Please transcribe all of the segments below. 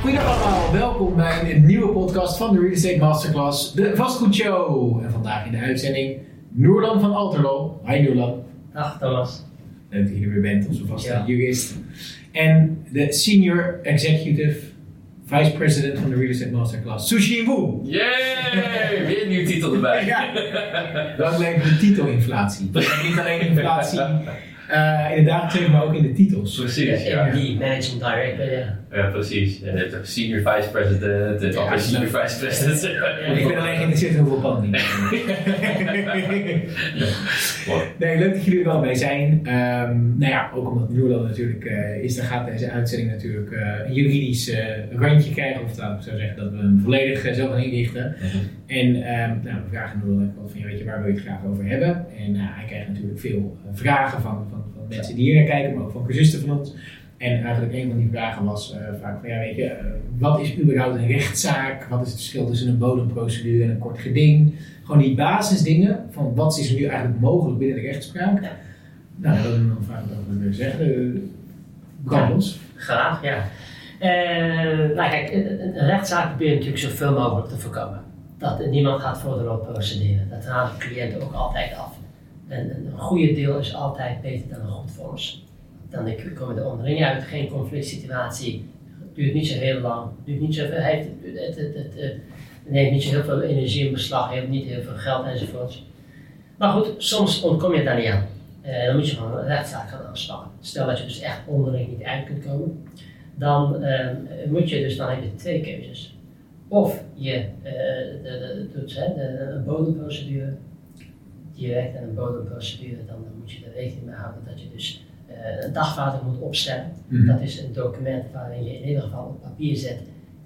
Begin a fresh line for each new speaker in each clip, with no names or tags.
Goedendag allemaal, welkom bij een nieuwe podcast van de Real Estate Masterclass, de vastgoedshow. En vandaag in de uitzending Noorlan van Alterlo. Hi Noorlan.
Dag Thomas.
Leuk dat je er weer bent, onze vaste
Ja.
jurist. En de Senior Executive Vice President van de Real Estate Masterclass, Sushi Wu.
Yay! Weer een nieuwe titel erbij.
Ja. Dat lijkt de titelinflatie. En niet alleen inflatie eh, in het dagelijks maar ook in de titels.
Precies, ja.
MD, Managing Director, ja.
Ja, precies. En je hebt ook senior vice president en
Ja,
senior vice president.
Ik ben alleen geïnteresseerd in hoeveel die
Mooi.
Nee, leuk dat jullie er allebei zijn. Ehm, nou ja, ook omdat Noordan natuurlijk eh, is, dan gaat deze uitzending natuurlijk eh, een juridisch eh, randje krijgen. Of dat ik zou zeggen dat we hem volledig zo gaan inrichten. En ehm, nou, we vragen Noordan ook van, ja, weet je, waar wil je het graag over hebben? En nou, hij krijgt natuurlijk veel vragen van, van, van mensen die hier naar kijken, maar ook van cursisten van ons. En eigenlijk een van die vragen was eh, vaak van, ja, weet je, eh, wat is überhaupt een rechtszaak? Wat is het verschil tussen een bodemprocedure en een kort geding? Gewoon die basisdingen van wat is er nu eigenlijk mogelijk binnen de rechtspraak.
Ja.
Nou, dat willen we nog vaak over zeggen. Uh, brand los.
Graag, ja. Eh, nou kijk, een, rechtszaak probeer je natuurlijk zoveel mogelijk te voorkomen. Dat eh, niemand gaat voor de loop procederen. Dat halen cliënten ook altijd af. En een, een goede deel is altijd beter dan een goed vonnis. Dan komen er onderling uit, geen conflict situatie. Duurt niet zo heel lang, duurt niet zo veel, het, het, het, neemt niet zo heel veel energie in beslag, heeft niet heel veel geld enzovoorts. Maar goed, soms ontkom je daar niet aan. Eh, dan moet je gewoon een rechtszaak gaan aanspannen. Stel dat je dus echt onderling niet uit kunt komen, dan eh, moet je dus, dan heb twee keuzes. Of je eh, de, de, doet hè, een bodemprocedure, direct en een bodemprocedure, dan, dan moet je er rekening mee houden dat je dus een dagvaarding moet opstellen.
Mhm.
Dat is een document waarin je in ieder geval op papier zet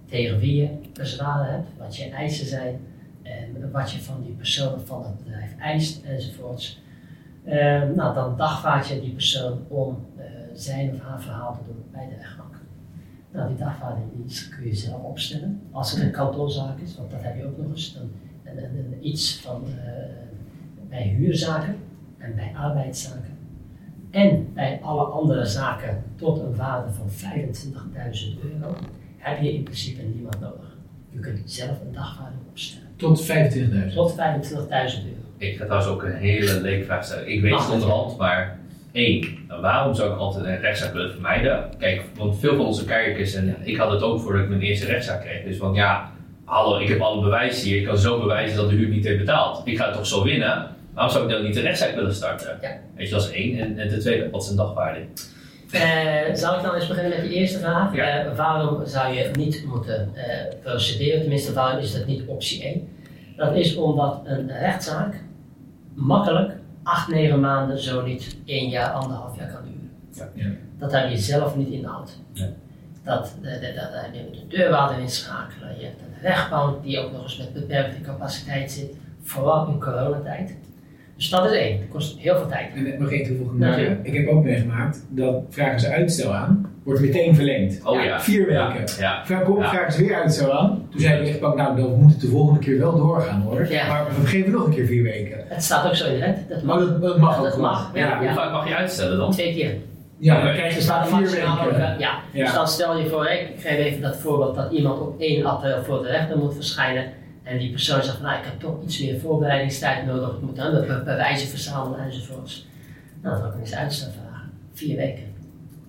tegen wie je bezwaren hebt, wat je eisen zijn en wat je van die persoon of van het bedrijf eist enzovoorts. Eh, nou, dan dagvaard je die persoon om eh, zijn of haar verhaal te doen bij de rechtbank. Nou, die dagvaarding die kun je zelf opstellen. Als het een kantonzaak is, want dat heb je ook nog eens. Dan, en, en- en iets van eh, bij huurzaken en bij arbeidszaken. En bij alle andere zaken tot een waarde van 25.000 euro heb je in principe niemand nodig. Je kunt zelf een dagvaarding opstellen.
Tot 25.000.
Tot 25.000 euro.
Ik ga trouwens ook een hele leekvraag stellen. Ik weet het onderhand, maar één, waarom zou ik altijd een rechtszaak willen vermijden? Kijk, want veel van onze kijkers, en ik had het ook voordat ik mijn eerste rechtszaak kreeg, dus van ja, hallo, ik heb alle bewijzen hier, ik kan zo bewijzen dat de huur niet heeft betaald. Ik ga het toch zo winnen, waarom zou ik dan niet een rechtszaak willen starten?
Ja.
Weet je, dat is één. En, en ten tweede, wat is een dagvaarding?
Eh, zal ik dan eens beginnen met de eerste vraag?
Ja.
Eh, waarom zou je niet moeten eh, procederen? Tenminste, waarom is dat niet optie 1? Dat is omdat een rechtszaak makkelijk 8, 9 maanden, zo niet 1 jaar, anderhalf jaar kan duren.
Ja.
Ja.
Dat heb je zelf niet in de hand.
Ja.
Dat, de, de, de, je moet de deurwaarder inschakelen, je hebt een rechtbank die ook nog eens met beperkte capaciteit zit, vooral in coronatijd. Dus dat is één, dat kost heel veel tijd.
En nog één toevoeging
Natuurlijk.
maken. Ik heb ook meegemaakt dat vragen ze uitstel aan, wordt meteen verlengd.
Oh ja.
Vier weken.
ja.
Vraag, kom,
Ja.
vragen ze weer uitstel aan. Toen zei de rechtbank, nou dan moet het de volgende keer wel doorgaan hoor.
Ja.
Maar we geven nog een keer vier weken.
Het staat ook zo in de wet, dat
Maar
mag
dat, dat mag
dat mag, ja,
Hoe vaak mag je uitstellen dan?
twee keer.
Ja, dan krijg je
Er staat
vier weken.
ja.
Ja.
Dus dan stel je voor, ik geef even dat voorbeeld dat iemand op 1 april voor de rechter moet verschijnen en die persoon zegt nou ik heb toch iets meer voorbereidingstijd nodig, ik moet dan be- bewijzen verzamelen enzovoorts. Nou, dan kan ik eens uitstel vragen. Vier weken.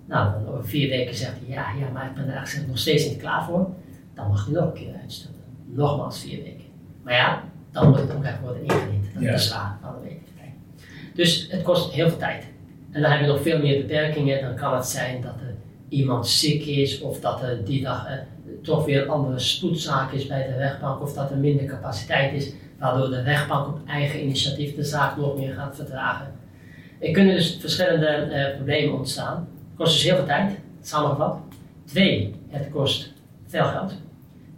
Nou, dan over vier weken zegt hij ja, ja, maar ik ben er eigenlijk nog steeds niet klaar voor. Dan mag hij nog een keer uitstellen. Nogmaals vier weken. Maar ja, dan moet het ook echt worden ingediend. Dat
Ja.
is zwaar van de week. Dus het kost heel veel tijd. En dan heb je nog veel meer beperkingen. Dan kan het zijn dat er iemand ziek is, of dat er die dag eh, toch weer andere spoedzaak is bij de rechtbank, of dat er minder capaciteit is, waardoor de rechtbank op eigen initiatief de zaak nog meer gaat vertragen. Er kunnen dus verschillende eh, problemen ontstaan. Het kost dus heel veel tijd, samengevat. Twee, het kost veel geld.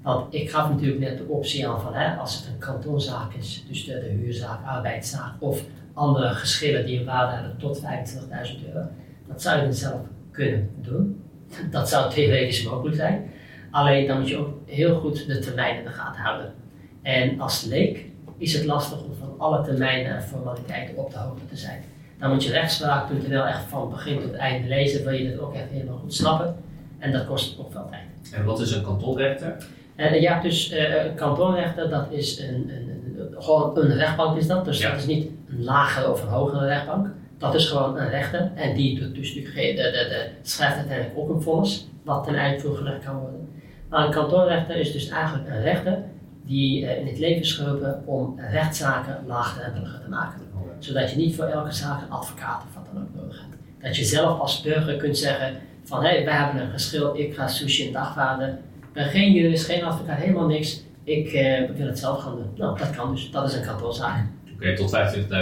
Want ik gaf natuurlijk net de optie aan van hè, als het een kantonzaak is, dus de, de huurzaak, arbeidszaak of andere geschillen die een waarde hebben tot 25.000 euro. Dat zou je dan zelf kunnen doen. Dat zou theoretisch mogelijk zijn. Alleen dan moet je ook heel goed de termijn in de gaten houden. En als leek is het lastig om van alle termijnen en formaliteiten op de hoogte te zijn. Dan moet je rechtspraak.nl echt van begin tot einde lezen, wil je dit ook echt helemaal goed snappen. En dat kost ook veel tijd.
En wat is een kantonrechter?
En je hebt dus eh, een kantonrechter, dat is een, een, een- gewoon een rechtbank is dat. Dus
Ja.
dat is niet een lagere of een hogere rechtbank. Dat is gewoon een rechter. En die doet dus de, schrijft uiteindelijk ook een vonnis, wat ten uitvoer gelegd kan worden. Maar een kantonrechter is dus eigenlijk een rechter die eh, in het leven is geroepen om rechtszaken laagdrempeliger te maken. Zodat je niet voor elke zaak een advocaat of wat dan ook nodig hebt. Dat je zelf als burger kunt zeggen van hé, hey, wij hebben een geschil, ik ga sushi in dagvaarden. Ik ben geen jurist, geen advocaat, helemaal niks. Ik eh, wil het zelf gaan doen. Nou, dat kan dus. Dat is een kantonzaak.
Oké, tot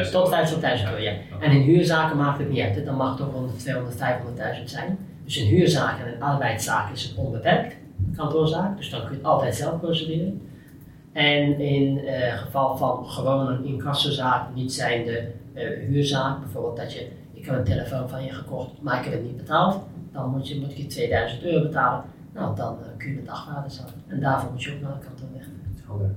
25.000
Tot 50.000 euro, ja. En in huurzaken maakt het niet uit. hè. Dan mag het ook 100, 200, 500.000 zijn. Dus in huurzaken en arbeidszaken is het onbeperkt, kantoorzaak. Dus dan kun je het altijd zelf procederen. En in eh, geval van gewoon een incassozaak, niet zijnde eh huurzaak, bijvoorbeeld dat je, ik heb een telefoon van je gekocht, maar ik heb het niet betaald, dan moet, je, moet ik je 2000 euro betalen. Nou, dan eh, kun je de dagwaarde zetten. En daarvoor moet je ook naar de kantoor weg.
Helder.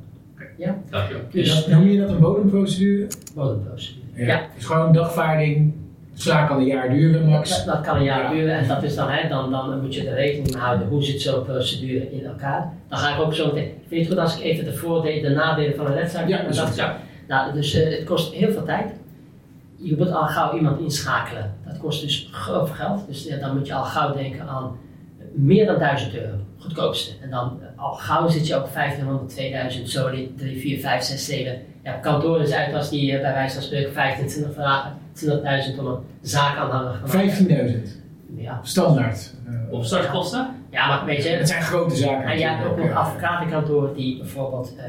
Ja.
Dankjewel.
Dus
Noem je dat een bodemprocedure?
bodemprocedure.
Ja.
Ja.
Dus gewoon dagvaarding, de zaak kan een jaar duren max.
Dat, dat kan een jaar
Ja.
duren en dat is dan, hè, dan, dan moet je er rekening mee houden hoe zit zo'n procedure in elkaar. Dan ga ik ook zo meteen. Vind je het goed als ik even de voordelen, de nadelen van een rechtszaak
Ja, dat is goed.
Ja.
Nou, dus eh, het kost heel veel tijd. Je moet al gauw iemand inschakelen. Dat kost dus groot geld. Dus ja, dan moet je al gauw denken aan meer dan 1000 euro. Goedkoopste. En dan eh, al gauw zit je ook 1500, 2000, zo die 3, 4, 5, 6, 7. Ja, kantoren zijn als die eh, bij wijze van spreken 25 vragen, 20.000 om een zaak aanhanger te maken.
15.000,
Ja.
standaard. Eh,
Op startkosten?
ja, maar weet je,
Het zijn grote zaken.
en je hebt ook nog advocatenkantoren die bijvoorbeeld eh,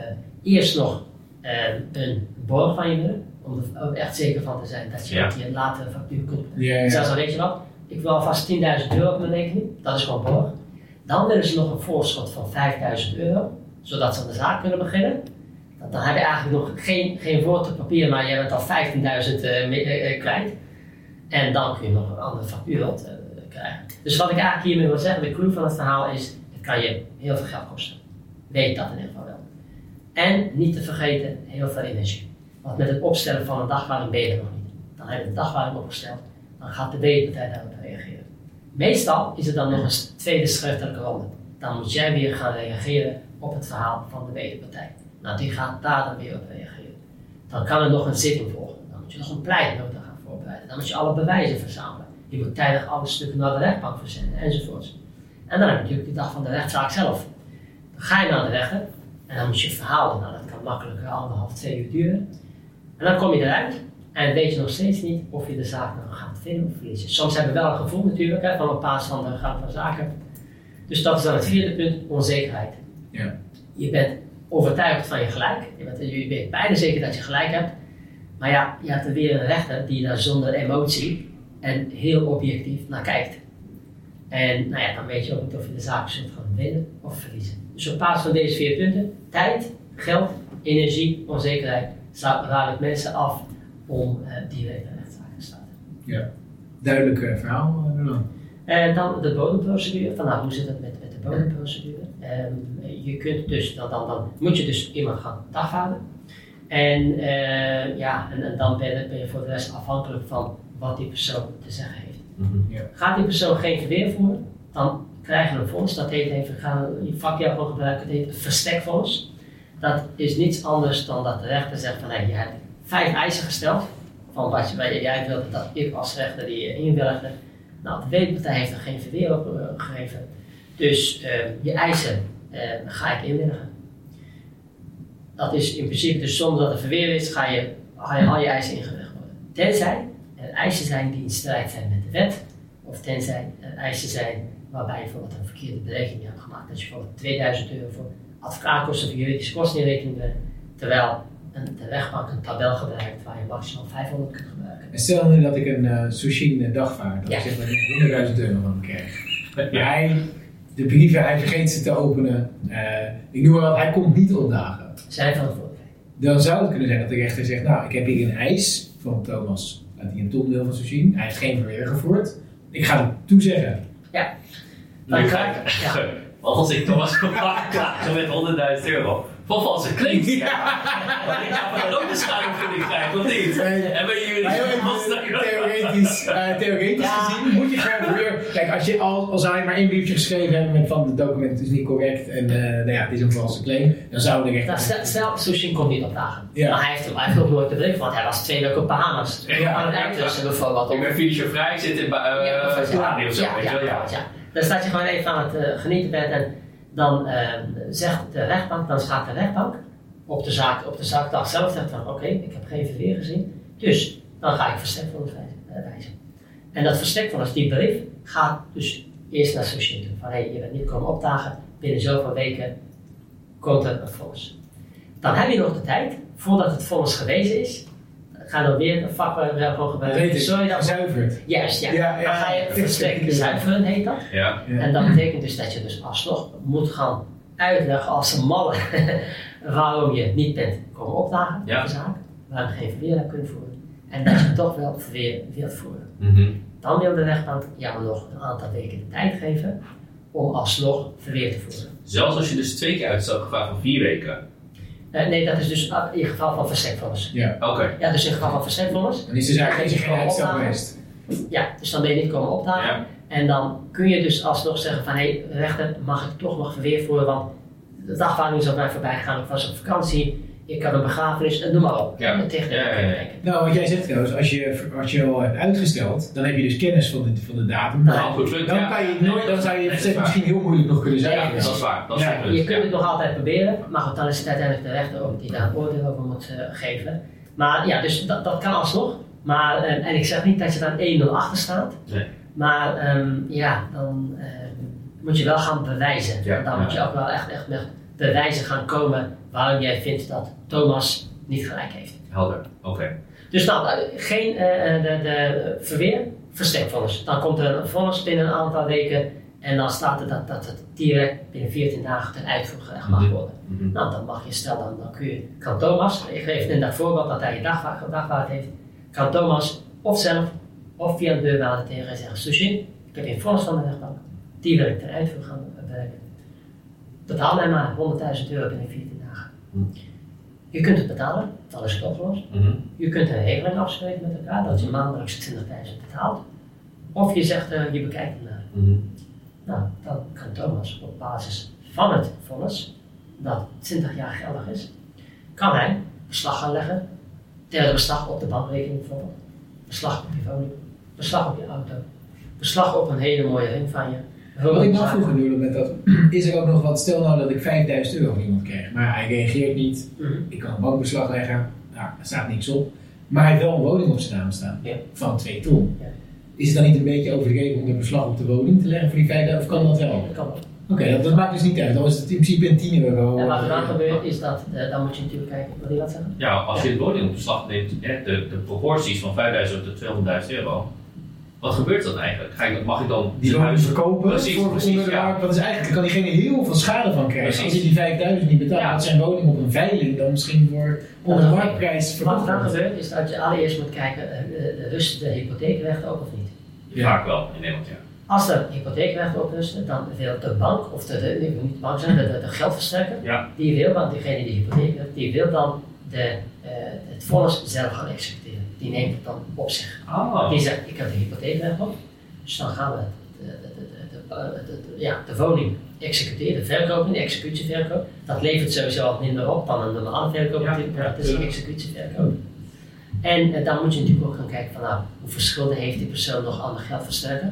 eerst nog eh, een borg van je willen, om er ook echt zeker van te zijn dat je
Ja.
je later factuur kunt.
Ja, ja.
Zelfs al weet je wat, ik wil alvast 10.000 euro op mijn rekening, dat is gewoon borg. Dan willen ze nog een voorschot van 5.000 euro, zodat ze aan de zaak kunnen beginnen. Dan- heb je eigenlijk nog geen, geen woord op papier, maar je bent al 15.000 eh, eh, eh, kwijt. En dan kun je nog een andere factuur eh, krijgen. Dus wat ik eigenlijk hiermee wil zeggen, de clue van het verhaal is, het kan je heel veel geld kosten. Weet dat in ieder geval wel. En niet te vergeten, heel veel energie. Want met het opstellen van een dagwaarding ben je nog niet. Dan heb je de dagwaarding opgesteld, dan gaat de wederpartij daarop reageren. Meestal is er dan nog een tweede schriftelijke ronde. Dan moet jij weer gaan reageren op het verhaal van de wederpartij. Nou, die gaat daar dan weer op reageren. Dan kan er nog een zitting volgen. Dan moet je nog een pleitnota gaan voorbereiden. Dan moet je alle bewijzen verzamelen. Je moet tijdig alle stukken naar de rechtbank verzenden enzovoorts. En dan heb je natuurlijk de dag van de rechtszaak zelf. Dan ga je naar de rechter en dan moet je verhaal doen. Nou, dat kan makkelijk anderhalf, twee uur duren. En dan kom je eruit en weet je nog steeds niet of je de zaak nou gaat winnen of verliezen. Soms hebben we wel een gevoel natuurlijk hè, van op basis van de gang van zaken. Dus dat is dan het vierde punt, onzekerheid.
Ja.
Je bent overtuigd van je gelijk. Je, bent, je weet bijna zeker dat je gelijk hebt. Maar ja, je hebt er weer een rechter die daar zonder emotie en heel objectief naar kijkt. En nou ja, dan weet je ook niet of je de zaak zult gaan winnen of verliezen. Dus op basis van deze vier punten, tijd, geld, energie, onzekerheid, raad ik mensen af om eh, direct een rechtszaak te starten.
Duidelijk eh, verhaal, eh, Roland.
En dan de bodemprocedure. Van, nou, hoe zit het met, met de bodemprocedure? Ehm, je kunt dus, dan, dan, dan moet je dus iemand gaan dagvaarden. En, eh, ja, en, en dan ben je, ben je voor de rest afhankelijk van wat die persoon te zeggen heeft.
Mhm.
Gaat die persoon geen verweer voeren, dan krijg je een vonnis. Dat heet even, gaan die vakje gewoon gebruiken, het heet een verstekvonnis. Dat is niets anders dan dat de rechter zegt van, hey, je hebt vijf eisen gesteld. Van wat je, wat jij wilde dat ik als rechter die eh, inwilligde. Nou, de wederpartij heeft er geen verweer op eh, gegeven. Dus eh, je eisen eh, ga ik inwilligen. Dat is in principe dus zonder dat er verweer is, ga je, ga je al je eisen ingewilligd worden. Tenzij er eisen zijn die in strijd zijn met de wet, of tenzij er eisen zijn waarbij je bijvoorbeeld een verkeerde berekening hebt gemaakt. Dat je bijvoorbeeld 2000 euro voor advocaatkosten of juridische kosten in rekening brengt, terwijl een, de rechtbank een tabel gebruikt waar je maximaal 500 kunt gebruiken.
En stel nu dat ik een eh sushi een dagvaard, dat
Ja.
ik zeg dat ik 100.000 euro van krijg. Hij, de brieven, hij vergeet ze te openen. Eh, ik noem maar wat, hij komt niet opdagen.
Zijn verantwoordelijkheid.
Dan zou het kunnen zijn dat de rechter zegt, nou, ik heb hier een eis van Thomas dat hij een ton wil van sushi. Hij heeft geen verweer gevoerd. Ik ga hem toezeggen.
Dan
Nu
krijg
ga ik,
ja.
Want als ik Thomas Compact klagen met 100.000 euro. Voor valse claims. Maar ik ga van ook een schadevergoeding krijgen, of niet?
Nee.
En ben jullie
theoretisch, eh, theoretisch
Ja.
gezien moet je geen verweer... Kijk, als, je, al, al zou je maar één briefje geschreven hebben met van het document is niet correct en eh, nou ja, het is een valse claim, dan zou de
Nou,
rechter...
stel, stel Sushin komt niet opdagen.
Ja.
Maar hij heeft, hij heeft ook nooit de brief, want hij was twee weken op Bahamas.
Ja.
Aan het eind bijvoorbeeld.
Ik ben visumvrij, zit in eh,
Ja, of-
Bali of zo,
ja,
weet je
ja,
wel, ja.
ja. Dan staat je gewoon even aan het eh, genieten bent en dan eh, zegt de rechtbank, dan staat de rechtbank op de, zaak, op de zaakdag zelf zegt van oké, ik heb geen verweer gezien, dus dan ga ik verstekvonnis wijzen. eh, wijzen. En dat verstekvonnis, die brief, gaat dus eerst naar Sushin toe. Van hé, hey, je bent niet komen opdagen, binnen zoveel weken komt er een vonnis. Dan heb je nog de tijd, voordat het vonnis gewezen is, ga dan weer een vakwerk gewoon
Dat
gebruiken. Sorry daarvoor.
gezuiverd.
Juist, ja.
Ja, ja,
dan ga je
ja.
verstrekt zuiveren, heet dat.
Ja.
Ja.
En dat betekent dus dat je dus alsnog moet gaan uitleggen als een malle waarom je niet bent komen opdagen
Ja.
op de zaak, waarom je geen verweer hebt kunnen voeren. En dat je toch wel verweer wilt voeren.
Mhm.
Dan wil de rechtbank jou nog een aantal weken de tijd geven om alsnog verweer te voeren.
Zelfs als je dus twee keer uitstel gevraagd van vier weken.
Eh, nee, dat is dus ah, in geval van verstekvonnis.
Oké.
Ja, dus in geval van verstekvonnis.
Dan is is er geen uitstel geweest.
Ja, dus dan ben je niet komen opdagen.
Ja.
En dan kun je dus alsnog zeggen van hé, hey, rechter, mag ik toch nog verweer voeren, want de dagvaarding is op mij voorbij gegaan, ik was op vakantie, ik had een begrafenis, en noem maar op.
Ja.
En tegen.
Nou, wat jij zegt trouwens, als je, als je al hebt uitgesteld, dan heb je dus kennis van de, van de datum.
Nou,
Nou, goed,
Dan,
ja.
kan je nooit, dan zou je
is
misschien heel moeilijk nog kunnen
waar. Dat is waar. Dat is punt,
Je kunt het nog altijd proberen, maar goed, dan is het uiteindelijk de rechter ook die daar een oordeel over moet eh, geven. Maar ja, dus dat, dat kan alsnog. Maar, eh, en ik zeg niet dat je dan 1-0 achter staat.
Nee.
Maar ehm, ja, dan eh, moet je wel gaan bewijzen.
Ja,
En
ja.
moet je ook wel echt, echt met bewijzen gaan komen waarom jij vindt dat Thomas niet gelijk heeft.
Helder. Oké.
Dus nou, eh, geen eh, de, de verweer, verstekvonnis. Dan komt er een vonnis binnen een aantal weken en dan staat er dat, dat het direct binnen 14 dagen ten uitvoer gelegd mag
Mhm.
worden.
Mhm.
Nou, dan mag je stellen, dan, dan kun je, kan Thomas, ik geef net dat voorbeeld dat hij je dagvaard, dagvaard heeft, kan Thomas of zelf of via de deurwaarder tegen zeggen, Sushin, ik heb een vonnis van de rechtbank, die wil ik ten uitvoer gaan werken. Betaal mij maar 100.000 euro binnen 14 dagen.
Mhm.
Je kunt het betalen, dan is het opgelost.
Mhm.
Je kunt een regeling afspreken met elkaar, dat je maandelijks 20.000 betaalt. Of je zegt, eh, je bekijkt het maar.
Mhm.
Nou, dan kan Thomas op basis van het vonnis, dat 20 jaar geldig is, kan hij beslag gaan leggen. Derde beslag op de bankrekening bijvoorbeeld. Beslag op je woning. Beslag op je auto. Beslag op een hele mooie ring van je.
Wat ik
Zaak.
vroeger bedoelde met dat, is er ook nog wat, stel nou dat ik 5000 euro van iemand krijg, maar hij reageert niet,
Mhm.
ik kan een bankbeslag leggen, nou, er staat niks op, maar hij heeft wel een woning op zijn naam staan,
Ja.
van 2 ton.
Ja.
Is het dan niet een beetje overdreven om een beslag op de woning te leggen voor die 5000, of kan dat wel?
Dat kan wel.
Oké, dat, dat maakt dus niet uit, dan is het in principe een 10 euro.
En wat er dan
eh,
gebeurt is dat, eh, dan moet je natuurlijk kijken, wil je wat zeggen?
Ja, als je het woning op beslag neemt, hè, de, de proporties van 5000 tot 200.000 euro, wat gebeurt dan eigenlijk? Ga ik, mag ik dan
Die woning verkopen
Precies,
voor
precies, ja.
dat is eigenlijk, kan diegene heel veel schade van krijgen.
Precies.
Als hij die 5000 niet betaalt,
Ja.
dat zijn woning op een veiling dan misschien voor onder de marktprijs
Wat
verkocht
er dan gebeurt is dat je allereerst moet kijken, eh, rust de hypotheekrecht ook of niet?
Ja.
Vaak wel in Nederland, ja.
Als de hypotheekrecht oprusten, dan wil de bank, of de, de, ik wil niet de bank zijn, de, de, de geldverstrekker,
Ja.
die wil dan, degene die hypotheek heeft, die wil dan de, eh, het vonnis zelf gaan executeren. Die neemt het dan op zich.
Ah.
Die zegt, ik heb de hypotheekrecht op, dus dan gaan we de, de, de, de, de, ja, de woning executeren, de verkopen, de executieverkoop. Dat levert sowieso wat minder op dan een normale verkoop,
Ja, ja,
is een executieverkoop. En eh, dan moet je natuurlijk ook gaan kijken van nou, hoeveel schulden heeft die persoon nog aan de geldverstrekker.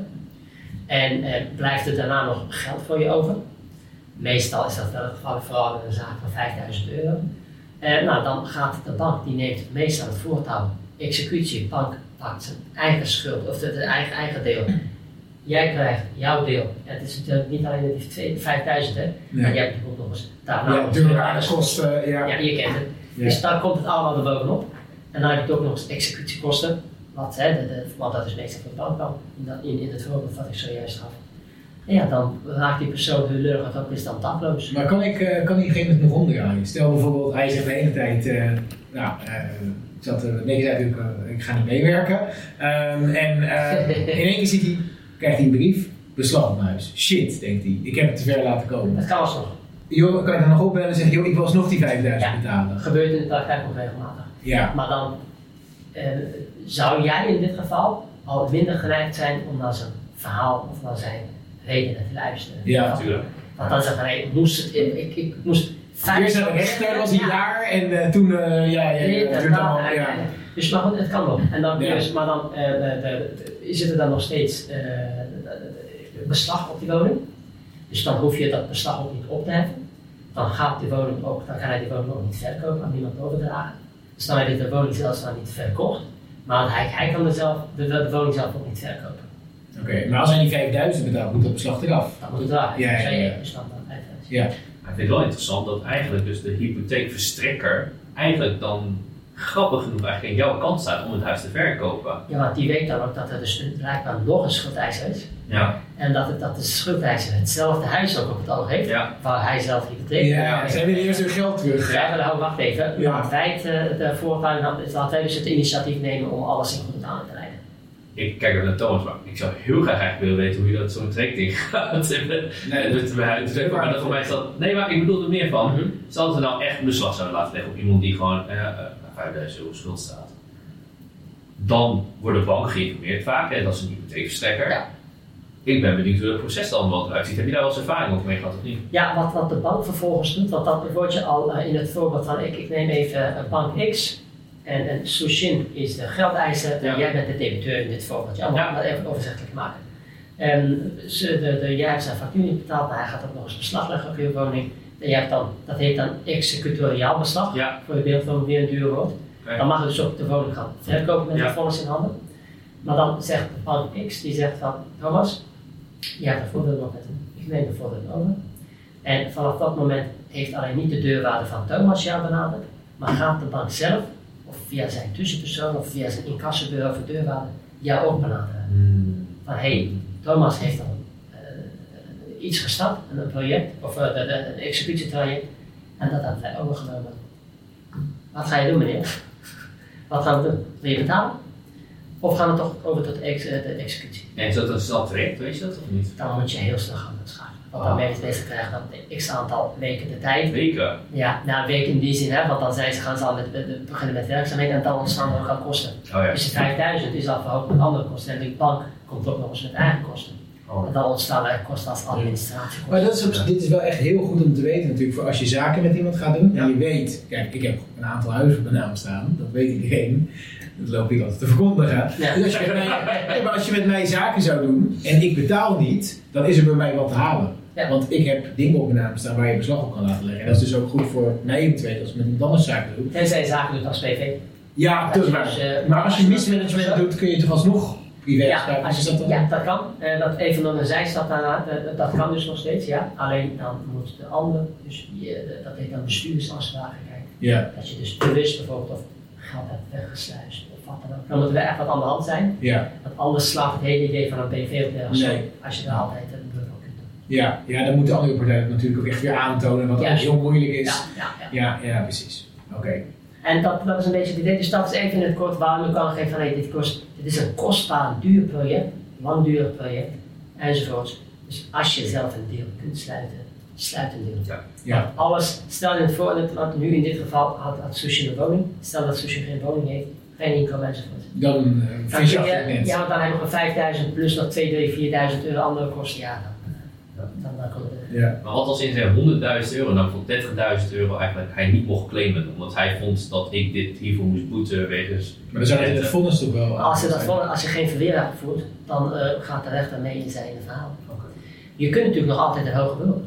En eh, blijft er daarna nog geld voor je over? Meestal is dat wel het geval, vooral in een zaak van 5000 euro. Eh, nou, dan gaat de bank, die neemt meestal het voortouw. Executie, bank pakt zijn eigen schuld, of het eigen, eigen deel. Jij krijgt jouw deel. Ja, het is natuurlijk niet alleen die twee- 5000, hè. Maar jij hebt ook nog eens daarna.
Ja, deurwaarderskosten, ja.
Ja, je kent het.
Ja.
Dus dan komt het allemaal erbovenop. En dan heb je ook nog eens executiekosten. Wat, hè, de, de, want dat is meestal voor de bank dan, in, in, in het voorbeeld wat ik zojuist gaf. En ja, dan raakt die persoon heel leurig ook is dan dakloos.
Maar kan ik eh, kan diegene het nog omdraaien? Stel bijvoorbeeld, hij zegt de hele tijd, eh, nou, eh, ik zat er, nee, ik zei natuurlijk, eh, ik ga niet meewerken. Ehm, en eh, in één keer ziet hij, krijgt hij een brief, beslag op mijn huis. Shit, denkt hij, ik heb het te ver laten komen.
Dat kan alsnog.
Joh, kan je dan nog opbellen en zeggen, joh, ik wil alsnog die 5000
Ja.
betalen?
Gebeurt in de praktijk nog regelmatig.
Ja,
Maar dan eh, zou jij in dit geval al minder geneigd zijn om dan zijn verhaal of naar zijn redenen te luisteren.
Ja,
natuurlijk.
Want dan van, hey, ik moest, het- ik, ik, ik moest
Eerst de rechter, was een
Ja.
jaar en eh, toen, eh, ja, ja, duurt allemaal, ja.
Dus maar goed, het kan wel. En dan, dus, maar dan eh, de, de, de- zit er dan nog steeds beslag op die woning. Dus dan hoef je dat beslag ook niet op te heffen. Dan gaat die woning ook, dan kan hij die woning ook niet verkopen aan niemand overdragen. Dus dan heb je de woning zelfs dan niet verkocht. Maar hij, hij kan de, zelf, de, de woning zelf ook niet verkopen.
Oké, maar als hij die 5000 betaalt, moet dat beslag eraf.
Dat moet het dragen.
Ja, ja, ja.
Dus dan, dan
Ja,
Maar ik vind het wel interessant dat eigenlijk dus de hypotheekverstrekker eigenlijk dan grappig genoeg eigenlijk aan jouw kant staat om het huis te verkopen.
Ja, want die weet dan ook dat er dus blijkbaar nog een schuldeiser is.
Ja,
En dat, het, dat de schuldeiser hetzelfde huis ook op het oog heeft,
ja.
waar hij zelf hypotheek
ja, ze hebben eerst hun geld terug.
Ja, maar nou, wacht even.
Ja.
Wij het, eh, de voortuin, laten wij dus het initiatief nemen om alles in goede banen te.
Ik kijk even naar Thomas, maar ik zou heel graag eigenlijk willen weten hoe je dat zo'n trekding gaat.
Nee,
dat bij huis. Maar dat voor mij is dat. Nee, maar ik bedoel er meer van.
Mhm.
Stel dat we nou echt beslag zouden laten leggen op iemand die gewoon eh, eh, 5000 euro schuld staat. Dan wordt de bank geïnformeerd vaak, hè, dat is een hypotheekverstrekker.
Ja.
Ik ben benieuwd hoe het proces dan wel eruit ziet. Heb je daar wel eens ervaring over mee gehad of niet?
Ja, wat, wat de bank vervolgens doet, want dat word je al eh, in het voorbeeld van, ik, ik neem even een bank X en, en Sushin is de geldeiser en jij bent de debiteur in dit voorbeeld. Ja, het even overzichtelijk maken. En ze, de, de, jij hebt zijn factuur niet betaald, maar hij gaat ook nog eens beslag leggen op je woning. En jij hebt dan, dat heet dan executoriaal beslag,
Ja.
voor je beeld van weer een duur woord. Dan mag je dus ook de woning gaan verkopen met
Ja.
de vonnis in handen. Maar dan zegt de bank X, die zegt van, Thomas, je hebt een voordeel nog met hem. Ik neem de voordeel over. En vanaf dat moment heeft alleen niet de deurwaarde van Thomas jou benaderd, maar gaat de bank zelf, of via zijn tussenpersoon, of via zijn incassobureau voor deurwaarde, jou ook benaderen.
Hmm.
Van, hé, hey, Thomas heeft dan eh, iets gestart, een project, of eh, de, de, een executietraject, en dat hebben wij overgenomen. Wat ga je doen, meneer? Wat gaan we doen? Wil je betalen? Of gaan we toch over tot ex- eh, de executie?
En is dat een snel traject, weet je dat of niet?
Dan moet je heel snel gaan schakelen. Want dan
Ah.
bezig krijgen dan x aantal weken de tijd.
Weken.
Ja, na een week in die zin, hè, want dan zijn ze, gaan ze al met, met- beginnen met werkzaamheden en dan ontstaan er ook al kosten.
Oh ja.
Dus de 5000 is al verhoogd met andere kosten en de bank komt ook nog eens met eigen kosten.
Oh.
En dan ontstaan er kosten als administratiekosten.
Maar dat is, dit is wel echt heel goed om te weten natuurlijk voor als je zaken met iemand gaat doen.
Ja.
En je weet, kijk ik heb een aantal huizen op mijn naam staan, dat weet iedereen. Dat loop ik altijd te verkondigen.
Ja.
Dus als je, mij, maar als je met mij zaken zou doen en ik betaal niet, dan is er bij mij wat te halen.
Ja.
Want ik heb dingen op mijn naam staan waar je beslag op kan laten leggen. En dat is dus ook goed voor mij eventueel als ik met iemand anders zaken doe.
Tenzij je zaken doet als PV.
Ja, dat is waar.
Dus, eh,
Maar als je mismanagement doet, kun je toch alsnog privé
Ja, als
Dus
je,
dat dan?
ja, dat kan. Eh, dat even nog een zijstap daarna, eh, dat kan dus nog steeds, ja. Alleen dan moet de ander, dus eh, dat heet dan bestuursafspraken kijken.
Ja,
Dat je dus bewust bijvoorbeeld of geld hebt weggesluist of wat dan ook. Dan moeten we echt wat aan de hand zijn.
ja,
Want anders slaat het hele idee van een PV op nergens
Nee.
Als je daar altijd een druk op kunt doen.
Ja, ja, dan moet de andere partij het natuurlijk ook echt weer aantonen, wat ook heel moeilijk is.
Ja, ja, ja.
Ja, ja, precies. Oké.
En dat, dat is een beetje het idee. Dus dat is even in het kort waarom je kan geven van hey, dit, kost, dit is een kostbaar, duur project, langdurig project, enzovoorts. Dus als je zelf een deel kunt sluiten, sluit een deel.
Ja.
Want alles, stel in het voor, want nu in dit geval had, had Sushi een woning, stel dat Sushi geen woning heeft, geen inkomen enzovoort.
Dan uh,
Dan
je
je- ja, want dan heb je nog een 5000 plus nog 2, 3, 4000 euro andere kosten. Ja, dan,
Ja.
Ja.
Maar wat als in zijn 100.000 euro, dan voor 30.000 euro eigenlijk hij niet mocht claimen, omdat hij vond dat ik dit hiervoor moest boeten wegens.
Maar dan zou je het vonnis toch wel
Als je, dat voor, als je geen verweer hebt gevoerd, dan eh, gaat de rechter mee in zijn verhaal. Je kunt natuurlijk nog altijd een hoger beroep.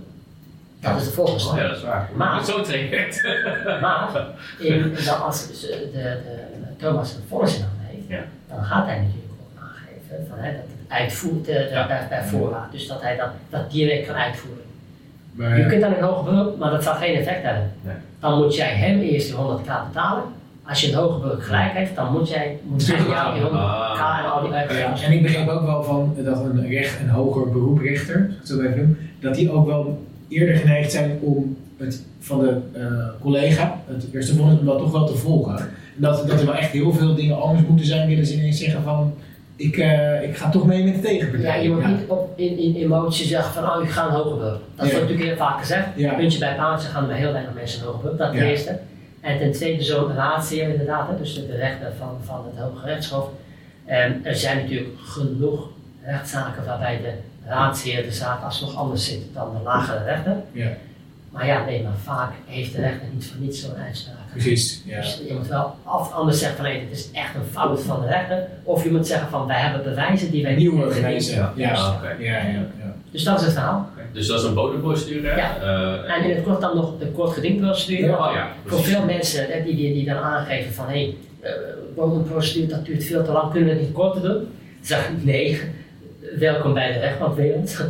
Dat is de volgende stap.
ja, dat is waar.
Maar-
zo traject.
Maar in, dan als ze- de, de, Thomas een vonnis handen heeft,
Ja.
dan gaat hij natuurlijk ook aangeven van, hè, dat uitvoert
Ja.
bij, bij voorraad. Dus dat hij dat, dat direct kan uitvoeren.
Maar,
Je kunt dan een hoger beroep, maar dat zal geen effect hebben.
Nee.
Dan moet jij hem eerst die 100k betalen. Als je een hoger beroep gelijk heeft, dan moet jij moet hij jou die 100k en al die
ja,
uitgaven.
en ik begreep ook wel van dat een, recht, een hoger beroeprechter, als ik het zo even noem, dat die ook wel eerder geneigd zijn om het van de eh, collega, het eerste vonnis, om dat toch wel te volgen. En dat, dat er wel echt heel veel dingen anders moeten zijn, willen ze ineens zeggen van, ik, eh, ik ga toch mee met de
Ja,
tegenpartij.
je moet niet op, in, in emotie zeggen van oh, ik ga een hoger beroep. Dat
Ja.
wordt natuurlijk heel vaak gezegd.
Ja.
Puntje bij paaltje gaan er heel weinig mensen een hoger beroep. Dat ten
Ja.
eerste. En ten tweede zo'n raadsheer inderdaad, hè, dus de, de rechter van, van het Hoge Rechtshof. En er zijn natuurlijk genoeg, rechtszaken waarbij de raadsheer de zaak alsnog anders zit dan de lagere rechter.
Ja.
Maar ja, nee, maar vaak heeft de rechter niet voor niets zo'n uitspraak.
Precies, ja.
Dus je moet wel of anders zeggen van nee, dit is echt een fout van de rechter. Of je moet zeggen van wij hebben bewijzen die wij niet
Nieuwe
hebben
bewijzen. Ja,
Ja, oké.
ja, ja, ja.
Dus dat is het verhaal.
Dus dat is een bodemprocedure. hè?
Ja.
Eh,
En in het kort dan nog de kort gedingprocedure.
Oh ja,
Voor veel mensen hè, die, die, die dan aangeven van hé, hey, bodemprocedure dat duurt veel te lang, kunnen we het niet korter doen? Zeg ik nee, welkom bij de rechtbankwereld.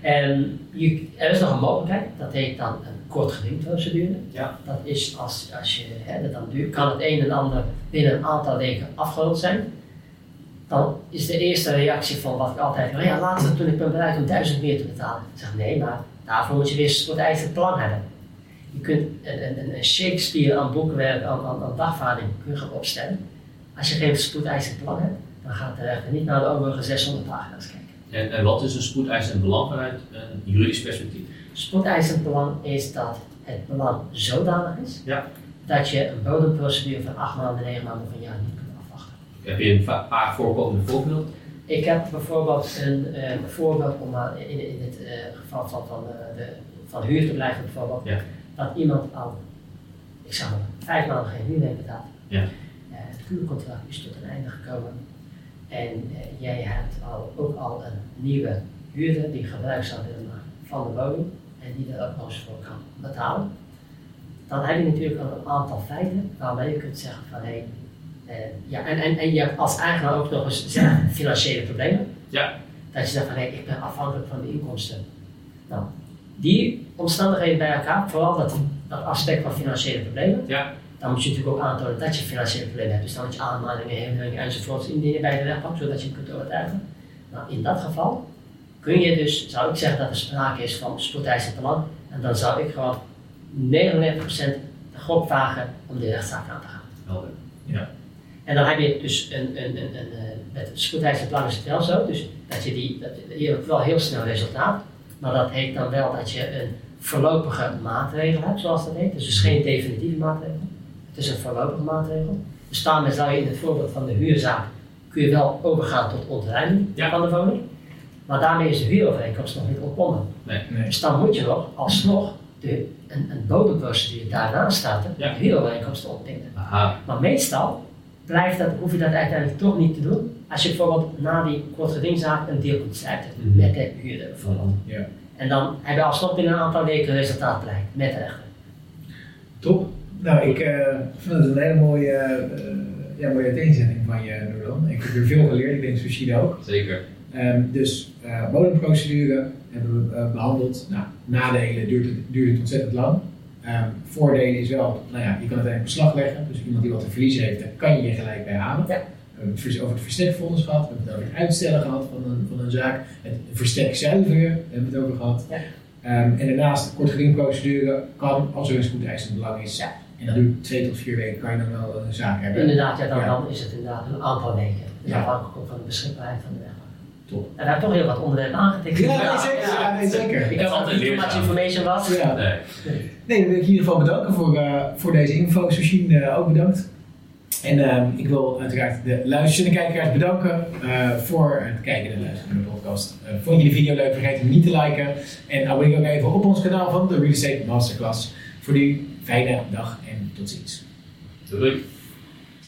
En je, er is nog een mogelijkheid, dat heet dan een kort gedingprocedure.
Ja.
Dat is als, als je, hè, dat dan duurt, kan het een en ander binnen een aantal weken afgerond zijn. Dan is de eerste reactie van wat ik altijd hoor, ja laatst toen ik ben bereid om duizend meer te betalen. Ik zeg nee, maar daarvoor moet je weer een eisen plan hebben. Je kunt een, een, een Shakespeare aan boekwerk, aan, aan, aan dagvaarding kun je gaan opstellen. Als je geen spoedeisend plan hebt, dan gaat de rechter niet naar de overige 600 pagina's kijken.
En, en wat is een spoedeisend belang vanuit een juridisch perspectief?
Spoedeisend belang is dat het belang zodanig is
Ja.
dat je een bodemprocedure van 8 maanden, 9 maanden of een jaar niet kunt afwachten.
Heb je een paar voorkomende voorbeelden?
Ik heb bijvoorbeeld een eh, voorbeeld om in, in het eh, geval van, van, eh, de, van huur te blijven bijvoorbeeld,
Ja.
dat iemand al, ik zeg maar, vijf maanden geen huur heeft betaald.
Ja.
Het huurcontract is tot een einde gekomen en eh, jij hebt al, ook al een nieuwe huurder die gebruik zou willen maken van de woning en die er ook nog eens voor kan betalen. Dan heb je natuurlijk al een aantal feiten waarmee je kunt zeggen van hé, eh, ja, en, en, en je hebt als eigenaar ook nog eens financiële problemen.
Ja.
Dat je zegt van hé, ik ben afhankelijk van de inkomsten. Nou, die omstandigheden bij elkaar, vooral dat, dat aspect van financiële problemen,
Ja.
Dan moet je natuurlijk ook aantonen dat je financiële problemen hebt. Dus dan moet je aanmaningen, herinneringen enzovoorts indienen bij de rechtbank, zodat je hem kunt overtuigen. Nou, in dat geval kun je dus, zou ik zeggen dat er sprake is van spoedeisend belang. En dan zou ik gewoon 99% de gok vragen om de rechtszaak aan te gaan.
Helder.
En dan heb je dus een, een, een, een, eh, met het spoedeisend belang is het wel zo, dus dat je die, dat, je hebt wel heel snel resultaat, maar dat heet dan wel dat je een voorlopige maatregel hebt, zoals dat heet. Dus, dus geen definitieve maatregel. Het is een voorlopige maatregel. Dus daarmee zou je in het voorbeeld van de huurzaak, kun je wel overgaan tot ontruiming
Ja.
van de woning. Maar daarmee is de huurovereenkomst nog niet ontbonden.
Nee.
Dus dan moet je nog alsnog de, een, een bodemprocedure daarnaast starten,
Ja.
de huurovereenkomst te ontbinden.
Aha.
Maar meestal blijft dat, hoef je dat uiteindelijk toch niet te doen. Als je bijvoorbeeld na die kortgedingzaak een deal kunt sluiten
Mhm.
met de huurder bijvoorbeeld.
Ja.
En dan heb je alsnog binnen een aantal weken resultaat bereikt met de rechter.
Top. Nou, ik eh, vind het een hele mooie, eh, ja, mooie uiteenzetting van je, Noordan. Ik heb er veel geleerd, ik denk Sushida ook.
Zeker.
Ehm, dus eh bodemprocedure hebben we eh, behandeld. Nou, nadelen duurt het, duurt het ontzettend lang. Ehm, voordelen is wel, nou ja, je kan uiteindelijk beslag leggen. Dus iemand die wat te verliezen heeft, daar kan je je gelijk bij halen.
Ja.
We hebben het over het verstekfonds gehad, we hebben het over het uitstellen gehad van een, van een zaak. Het verstek zuiveren hebben we het over gehad.
Ja.
Ehm, en daarnaast, de kortgedingprocedure kan als er een spoedeisend belang is.
Ja.
En dat duurt twee tot vier weken, kan je dan wel een zaak hebben.
Inderdaad, ja, dan,
Ja.
dan is het inderdaad een aantal weken. Dus
Ja.
afhankelijk ook van de beschikbaarheid van de rechtbank.
Top.
En we hebben toch heel wat onderwerpen aangetikt.
Ja, nee, zeker. Ja, nee, zeker.
Ik het niet too much information was.
Ja.
Nee.
Nee, dan wil ik in ieder geval bedanken voor, eh, voor deze info. Sushien eh, ook bedankt. En ehm, ik wil uiteraard de luisteraars en kijkers bedanken eh, voor het kijken en luisteren naar de podcast. Eh, vond je de video leuk? Vergeet hem niet te liken. En abonneer ook even op ons kanaal van de Real Estate Masterclass. Voor nu, fijne dag en tot ziens.
Doei.